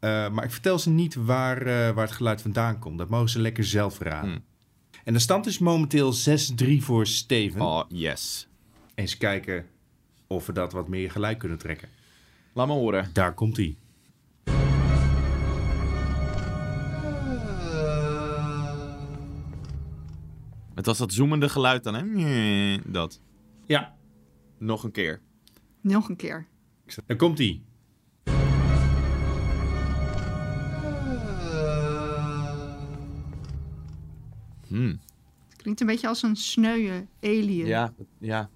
Eh, maar ik vertel ze niet waar, eh, waar het geluid vandaan komt. Dat mogen ze lekker zelf raden. Hmm. En de stand is momenteel 6-3 voor Steven. Oh, yes. Eens kijken of we dat wat meer gelijk kunnen trekken. Laat me horen. Daar komt hij. Het was dat zoemende geluid dan, hè? Dat. Ja, Nog een keer. Nog een keer. daar komt hij. Hmm. Klinkt een beetje als een sneuwe alien. Ja, ja.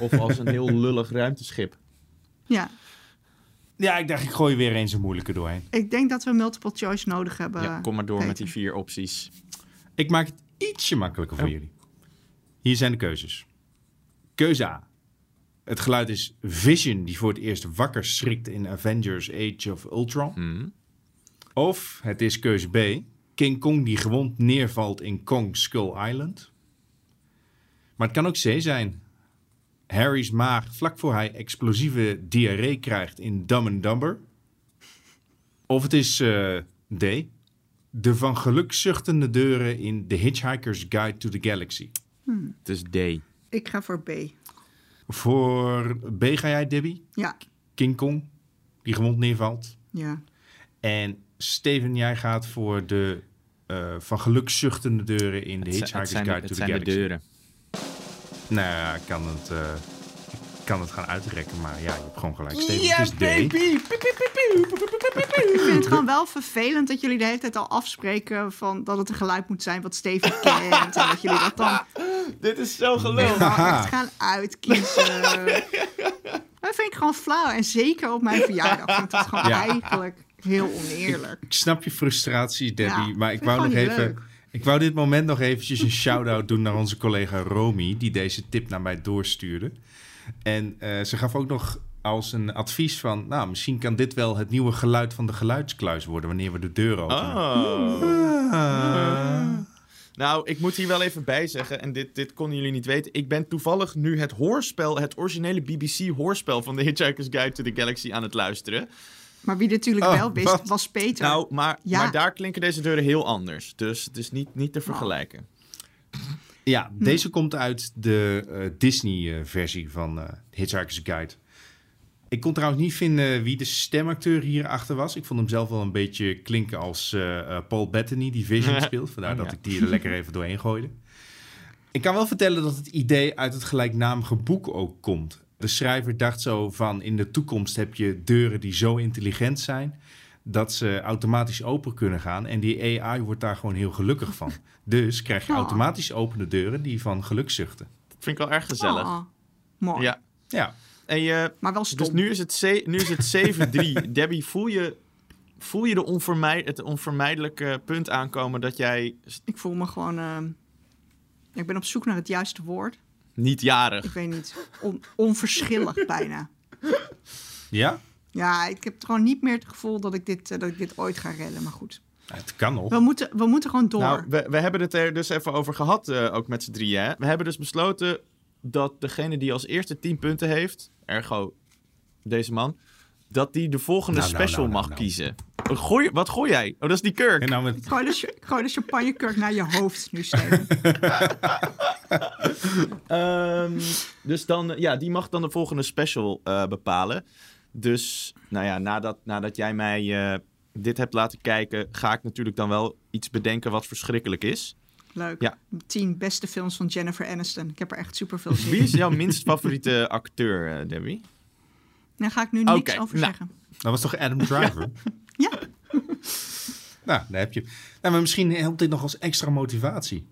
Of als een heel lullig ruimteschip. Ja. Ja, ik dacht ik gooi weer eens een moeilijke doorheen. Ik denk dat we multiple choice nodig hebben. Ja, kom maar door met die vier opties. Ik maak het ietsje makkelijker voor Oh. jullie. Hier zijn de keuzes. Keuze A. Het geluid is Vision die voor het eerst wakker schrikt in Avengers Age of Ultron. Hmm. Of het is keuze B. King Kong die gewond neervalt in Kong Skull Island. Maar het kan ook C zijn. Harry's maag vlak voor hij explosieve diarree krijgt in Dumb and Dumber. Of het is eh, D. De van geluk zuchtende deuren in The Hitchhiker's Guide to the Galaxy. Het is D. Ik ga voor B. Voor B ga jij, Debbie? Ja, King Kong, die gewond neervalt. ja. En Steven, jij gaat voor de eh, van geluk zuchtende deuren in Het zijn- Hitchhiker's het zijn, Guide het to the zijn de Galaxy. deuren. Nou ja, ik kan het, eh, ik kan het gaan uitrekken, maar ja, je hebt gewoon gelijk. Steven, het is D. Ik vind het gewoon wel vervelend dat jullie de hele tijd al afspreken van dat het een geluid moet zijn wat Steven kent. En dat jullie dat dan Dit is zo gelul. echt gaan uitkiezen. Dat vind ik gewoon flauw. En zeker op mijn verjaardag vind ik dat gewoon Ja. eigenlijk heel oneerlijk. Ik snap je frustratie, Debbie, Ja, maar ik wou nog even... leuk. Ik wou dit moment nog eventjes een shout-out doen naar onze collega Romy, die deze tip naar mij doorstuurde. En eh, ze gaf ook nog als een advies van, nou, misschien kan dit wel het nieuwe geluid van de geluidskluis worden wanneer we de deur openen. Oh. Ah. Nou, ik moet hier wel even bij zeggen, en dit, dit konden jullie niet weten. Ik ben toevallig nu het hoorspel, het originele BBC-hoorspel van The Hitchhiker's Guide to the Galaxy aan het luisteren. Maar wie natuurlijk Oh, wel wist, wat? was Peter. Nou, maar, Ja. maar daar klinken deze deuren heel anders. Dus het is niet, niet te Oh. vergelijken. Ja, Hm. deze komt uit de eh, Disney-versie van eh Hitchhiker's Guide. Ik kon trouwens niet vinden wie de stemacteur hierachter was. Ik vond hem zelf wel een beetje klinken als eh, eh, Paul Bettany, die Vision speelt. Vandaar Oh, dat ik die er lekker even doorheen gooide. Ik kan wel vertellen dat het idee uit het gelijknamige boek ook komt. De schrijver dacht zo van in de toekomst heb je deuren die zo intelligent zijn dat ze automatisch open kunnen gaan. En die AI wordt daar gewoon heel gelukkig van. Dus krijg je Oh. automatisch opene deuren die van geluk zuchten. Dat vind ik wel erg gezellig. Oh, mooi. Ja. Ja, En je, Maar wel stom. dus nu is het, ze- nu is het 7-3. Debbie, voel je, voel je de onvermijd, het onvermijdelijke punt aankomen dat jij Ik voel me gewoon... eh, ik ben op zoek naar het juiste woord. Niet jarig... Ik weet niet. On- onverschillig bijna. ja? Ja, ik heb gewoon niet meer het gevoel dat ik dit, eh, dat ik dit ooit ga redden. Maar goed. het kan nog. We moeten, we moeten gewoon door. Nou, we, we hebben het er dus even over gehad, eh, ook met z'n drieën. Hè? We hebben dus besloten dat degene die als eerste 10 punten heeft, ergo deze man, dat die de volgende Nou, nou, special nou, nou, mag nou. kiezen. Wat Gooi, wat gooi jij? Oh, dat is die Kirk. En nou met, Ik gooi de, cha- ik gooi de champagnekurk naar je hoofd nu, Steven. Ehm, dus dan, ja, die mag dan de volgende special eh, bepalen. Dus, nou ja, nadat, nadat jij mij eh, dit hebt laten kijken, ga ik natuurlijk dan wel iets bedenken wat verschrikkelijk is. Leuk. Ja. Tien beste films van Jennifer Aniston. Ik heb er echt super veel zin Wie is jouw minst favoriete acteur, eh, Debbie? Daar ga ik nu niks over nou. zeggen. dat was toch Adam Driver? Ja. nou, daar heb je. Nou, maar misschien helpt dit nog als extra motivatie.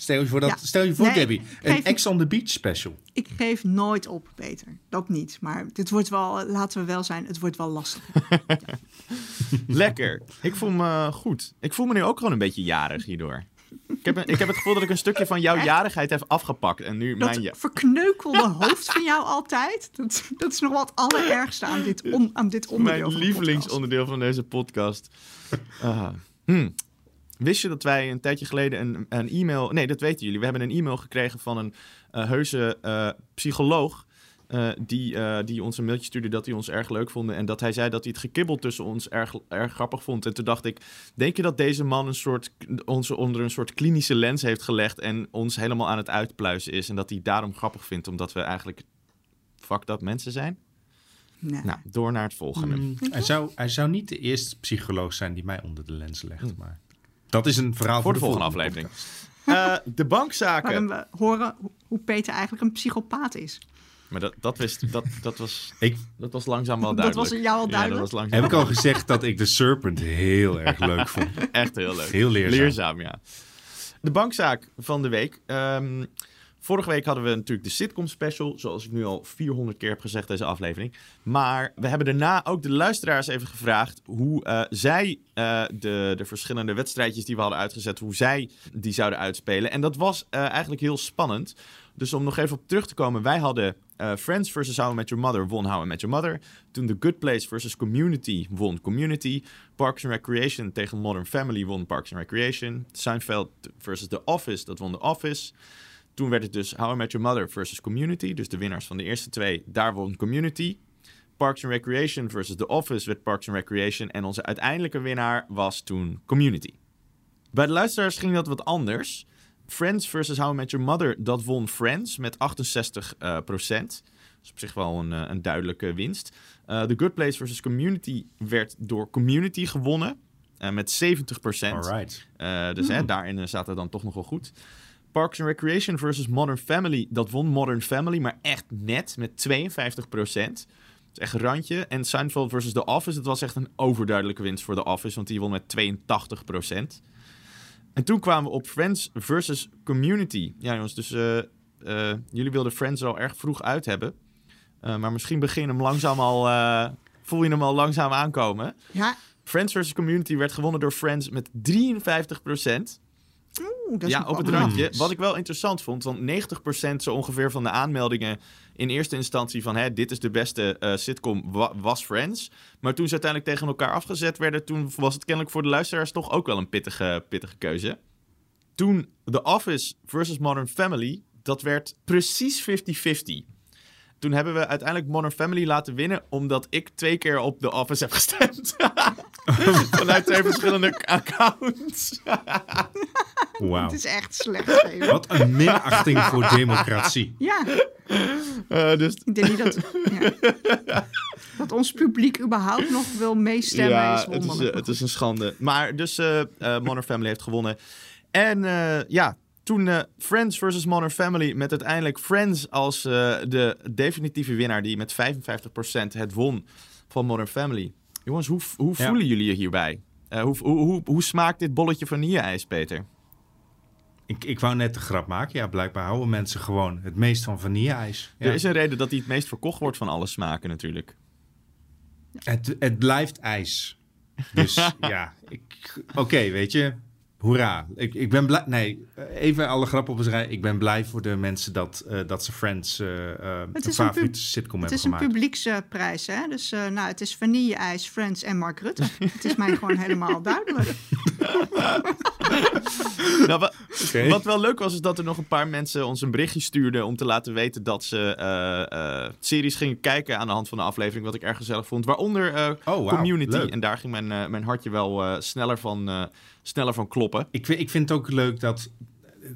Stel je voor, dat, Ja. stel je voor Nee, Debbie, een geef- Ex on the Beach special. Ik geef nooit op, Peter. Dat niet. Maar dit wordt wel, laten we wel zijn, het wordt wel lastig. Lekker. Ik voel me goed. Ik voel me nu ook gewoon een beetje jarig hierdoor. Ik heb, een- ik heb het gevoel dat ik een stukje van jouw Echt? jarigheid heb afgepakt. En nu Dat mijn ja. verkneukelde hoofd van jou altijd, dat, dat is nog wel het allerergste aan dit, on, aan dit onderdeel Mijn lievelingsonderdeel van deze podcast. Hm. Wist je dat wij een tijdje geleden een, een e-mail... Nee, dat weten jullie. We hebben een e-mail gekregen van een eh, heuse eh, psycholoog... eh, die, eh, die ons een mailtje stuurde dat hij ons erg leuk vond. En dat hij zei dat hij het gekibbel tussen ons erg, erg grappig vond. En toen dacht ik, denk je dat deze man een soort, ons onder een soort klinische lens heeft gelegd... en ons helemaal aan het uitpluizen is? En dat hij daarom grappig vindt, omdat we eigenlijk fucked up mensen zijn? Nee. Nou, door naar het volgende. Mm, hij, zou, hij zou niet de eerste psycholoog zijn die mij onder de lens legt. Hm. Maar dat is een verhaal Voor de volgende aflevering. Eh, de bankzaken. Waarin we horen ho- hoe Peter eigenlijk een psychopaat is. Maar dat, dat, wist, dat, dat, was, Ik, dat was langzaam wel Dat duidelijk. was jou al Ja, dat duidelijk? was langzaam heb ik al gezegd dat ik de Serpent heel erg leuk vond. echt heel leuk. Heel leerzaam. ja. De bankzaak van de week. Ehm, vorige week hadden we natuurlijk de sitcom special. Zoals ik nu al 400 keer heb gezegd deze aflevering. Maar we hebben daarna ook de luisteraars even gevraagd... hoe eh, zij eh, de, de verschillende wedstrijdjes die we hadden uitgezet... hoe zij die zouden uitspelen. En dat was eh, eigenlijk heel spannend. Dus om nog even op terug te komen. Wij hadden Friends versus How I Met Your Mother won How I Met Your Mother. Toen The Good Place versus Community won Community. Parks and Recreation tegen Modern Family won Parks and Recreation. Seinfeld versus The Office, dat won The Office. Toen werd het dus How I Met Your Mother versus Community. Dus de winnaars van de eerste twee, daar won Community. Parks and Recreation versus The Office werd Parks and Recreation. En onze uiteindelijke winnaar was toen Community. Bij de luisteraars ging dat wat anders. Friends versus How I Met Your Mother, dat won Friends met 68 eh, procent. Dat is op zich wel een, eh, een duidelijke winst. Eh, The Good Place versus Community werd door Community gewonnen eh, met 70 procent. Alright. Eh, dus hè, daarin eh, staat het dan toch nog wel goed. Parks and Recreation versus Modern Family. Dat won Modern Family, maar echt net met 52 procent. Dat is echt een randje. En Seinfeld versus The Office. Dat was echt een overduidelijke winst voor The Office, want die won met 82 procent. En toen kwamen we op Friends versus Community. Ja jongens, dus eh, eh, jullie wilden Friends er al erg vroeg uit hebben. Eh, maar misschien begin hem langzaam al... voel je hem al langzaam aankomen. Ja, Friends versus Community werd gewonnen door Friends met 53 procent. Oeh, Ja, op het randje. Wat ik wel interessant vond, want 90% zo ongeveer van de aanmeldingen in eerste instantie van hè, dit is de beste eh, sitcom wa- was Friends. Maar toen ze uiteindelijk tegen elkaar afgezet werden, toen was het kennelijk voor de luisteraars toch ook wel een pittige, pittige keuze. Toen The Office versus Modern Family, dat werd precies 50-50. Toen hebben we uiteindelijk Modern Family laten winnen, omdat ik twee keer op The Office heb gestemd. Vanuit twee verschillende accounts. Wauw. Het is echt slecht. Wat een minachting voor democratie. Ja, Eh, dus ik denk niet dat, ja. dat ons publiek überhaupt nog wil meestemmen is het is, eh, het is een schande. Maar dus eh, eh, Modern Family heeft gewonnen. En eh, ja, toen eh, Friends versus Modern Family met uiteindelijk Friends als eh, de definitieve winnaar die met 55% het won van Modern Family. Jongens, hoe, hoe Ja. voelen jullie je hierbij? Eh, hoe, hoe, hoe, hoe smaakt dit bolletje vanille-ijs, Peter? Ik, ik wou net de grap maken. Ja, blijkbaar houden mensen gewoon het meest van vanille-ijs. Ja. Er is een reden dat hij het meest verkocht wordt van alle smaken natuurlijk. het, het blijft ijs. Dus ja, ik- oké, weet je. Hoera. Ik, ik ben blij. Nee, even alle grappen op een rij. Ik ben blij voor de mensen dat, eh, dat ze Friends eh eh, een is een favoriete sitcom Het hebben is een gemaakt. publieksprijs, hè? Dus eh, nou, het is vanille-ijs, Friends en Mark Rutte. het is mij gewoon helemaal duidelijk. Nou, wa-. Wat wel leuk was, is dat er nog een paar mensen ons een berichtje stuurden om te laten weten dat ze eh, eh, series gingen kijken aan de hand van de aflevering, wat ik erg gezellig vond. Waaronder eh, Oh, Community. leuk. En daar ging mijn, mijn hartje wel eh, sneller, van, eh, sneller van kloppen. Ik, ik vind het ook leuk dat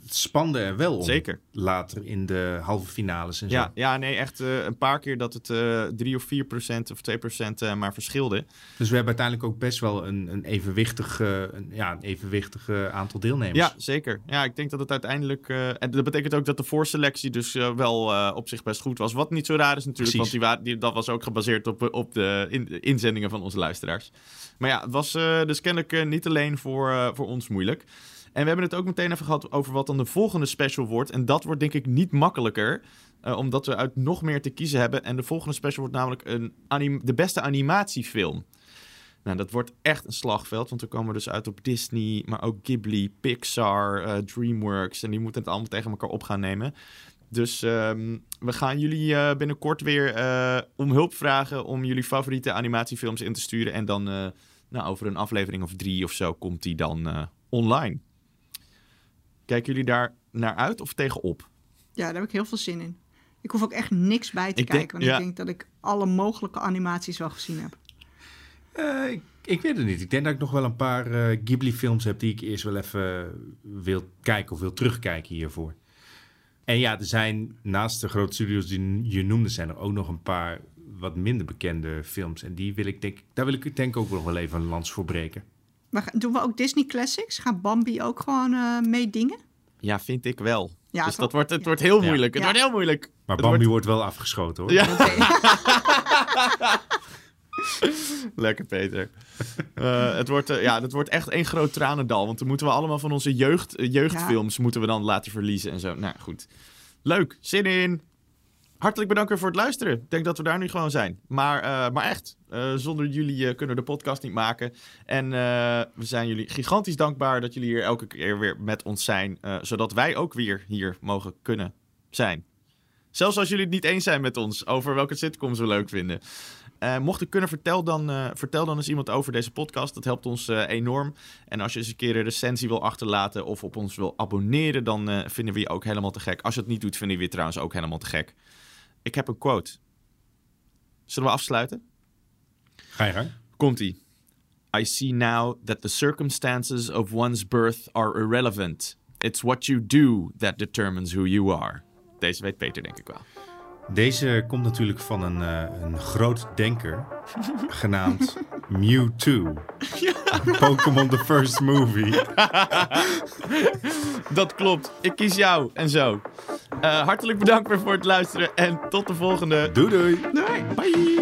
het spande er wel om. Zeker. Later in de halve finales en zo. Ja, ja, nee, echt eh, een paar keer dat het eh 3 of 4 procent of 2 procent eh, maar verschilde. Dus we hebben uiteindelijk ook best wel een, een, evenwichtig, een, ja, een evenwichtig aantal deelnemers. Ja, zeker. Ja, ik denk dat het uiteindelijk... en dat betekent ook dat de voorselectie dus wel op zich best goed was. Wat niet zo raar is natuurlijk, Precies. want die dat was ook gebaseerd op, op de in- inzendingen van onze luisteraars. Maar ja, het was dus kennelijk niet alleen voor, voor ons moeilijk. En we hebben het ook meteen even gehad over wat dan de volgende special wordt. En dat wordt denk ik niet makkelijker, eh, omdat we uit nog meer te kiezen hebben. En de volgende special wordt namelijk een de beste animatiefilm. Nou, dat wordt echt een slagveld, want we komen dus uit op Disney, maar ook Ghibli, Pixar, eh, DreamWorks. En die moeten het allemaal tegen elkaar op gaan nemen. Dus ehm, we gaan jullie eh, binnenkort weer om hulp vragen om jullie favoriete animatiefilms in te sturen. En dan nou, over een aflevering of drie of zo komt die dan online. Kijken jullie daar naar uit of tegenop? Ja, daar heb ik heel veel zin in. Ik hoef ook echt niks bij te Ik denk- kijken, want ja. ik denk dat ik alle mogelijke animaties wel gezien heb. Eh, ik, ik weet het niet. Ik denk dat ik nog wel een paar eh, Ghibli-films heb die ik eerst wel even wil kijken of wil terugkijken hiervoor. En ja, er zijn naast de grote studios die je noemde, zijn er ook nog een paar wat minder bekende films. En die wil ik denk, daar wil ik denk ook nog wel even een lans voor breken. Maar doen we ook Disney Classics? Gaat Bambi ook gewoon eh meedingen? Ja, vind ik wel. Ja, dus toch? dat wordt, het Ja. wordt heel Ja. moeilijk. Het Ja. wordt heel moeilijk. Maar Het Bambi wordt- wordt wel afgeschoten hoor. Ja. Lekker, Peter. Eh, het, wordt, eh, ja, het wordt echt één groot tranendal. Want dan moeten we allemaal van onze jeugd, jeugdfilms moeten we dan laten verliezen en zo. Nou, goed. Leuk. Zin in. Hartelijk bedankt weer voor het luisteren. Ik denk dat we daar nu gewoon zijn. Maar, eh, maar echt, eh, zonder jullie eh, kunnen we de podcast niet maken. En we zijn jullie gigantisch dankbaar dat jullie hier elke keer weer met ons zijn. zodat wij ook weer hier mogen kunnen zijn. Zelfs als jullie het niet eens zijn met ons over welke sitcoms we leuk vinden. Eh, mocht ik kunnen, vertel dan, vertel dan eens iemand over deze podcast. Dat helpt ons enorm. En als je eens een keer een recensie wil achterlaten of op ons wil abonneren, dan vinden we je ook helemaal te gek. Als je het niet doet, vinden we je trouwens ook helemaal te gek. Ik heb een quote. Zullen we afsluiten? Ga je gang. Komt-ie. I see now that the circumstances of one's birth are irrelevant. It's what you do that determines who you are. Deze weet Peter denk ik wel. Deze komt natuurlijk van een, eh, een groot denker genaamd Mewtwo. Pokémon The First Movie. Dat klopt. Ik kies jou en zo. Eh, hartelijk bedankt weer voor het luisteren en tot de volgende. Doei doei. Doei. Bye.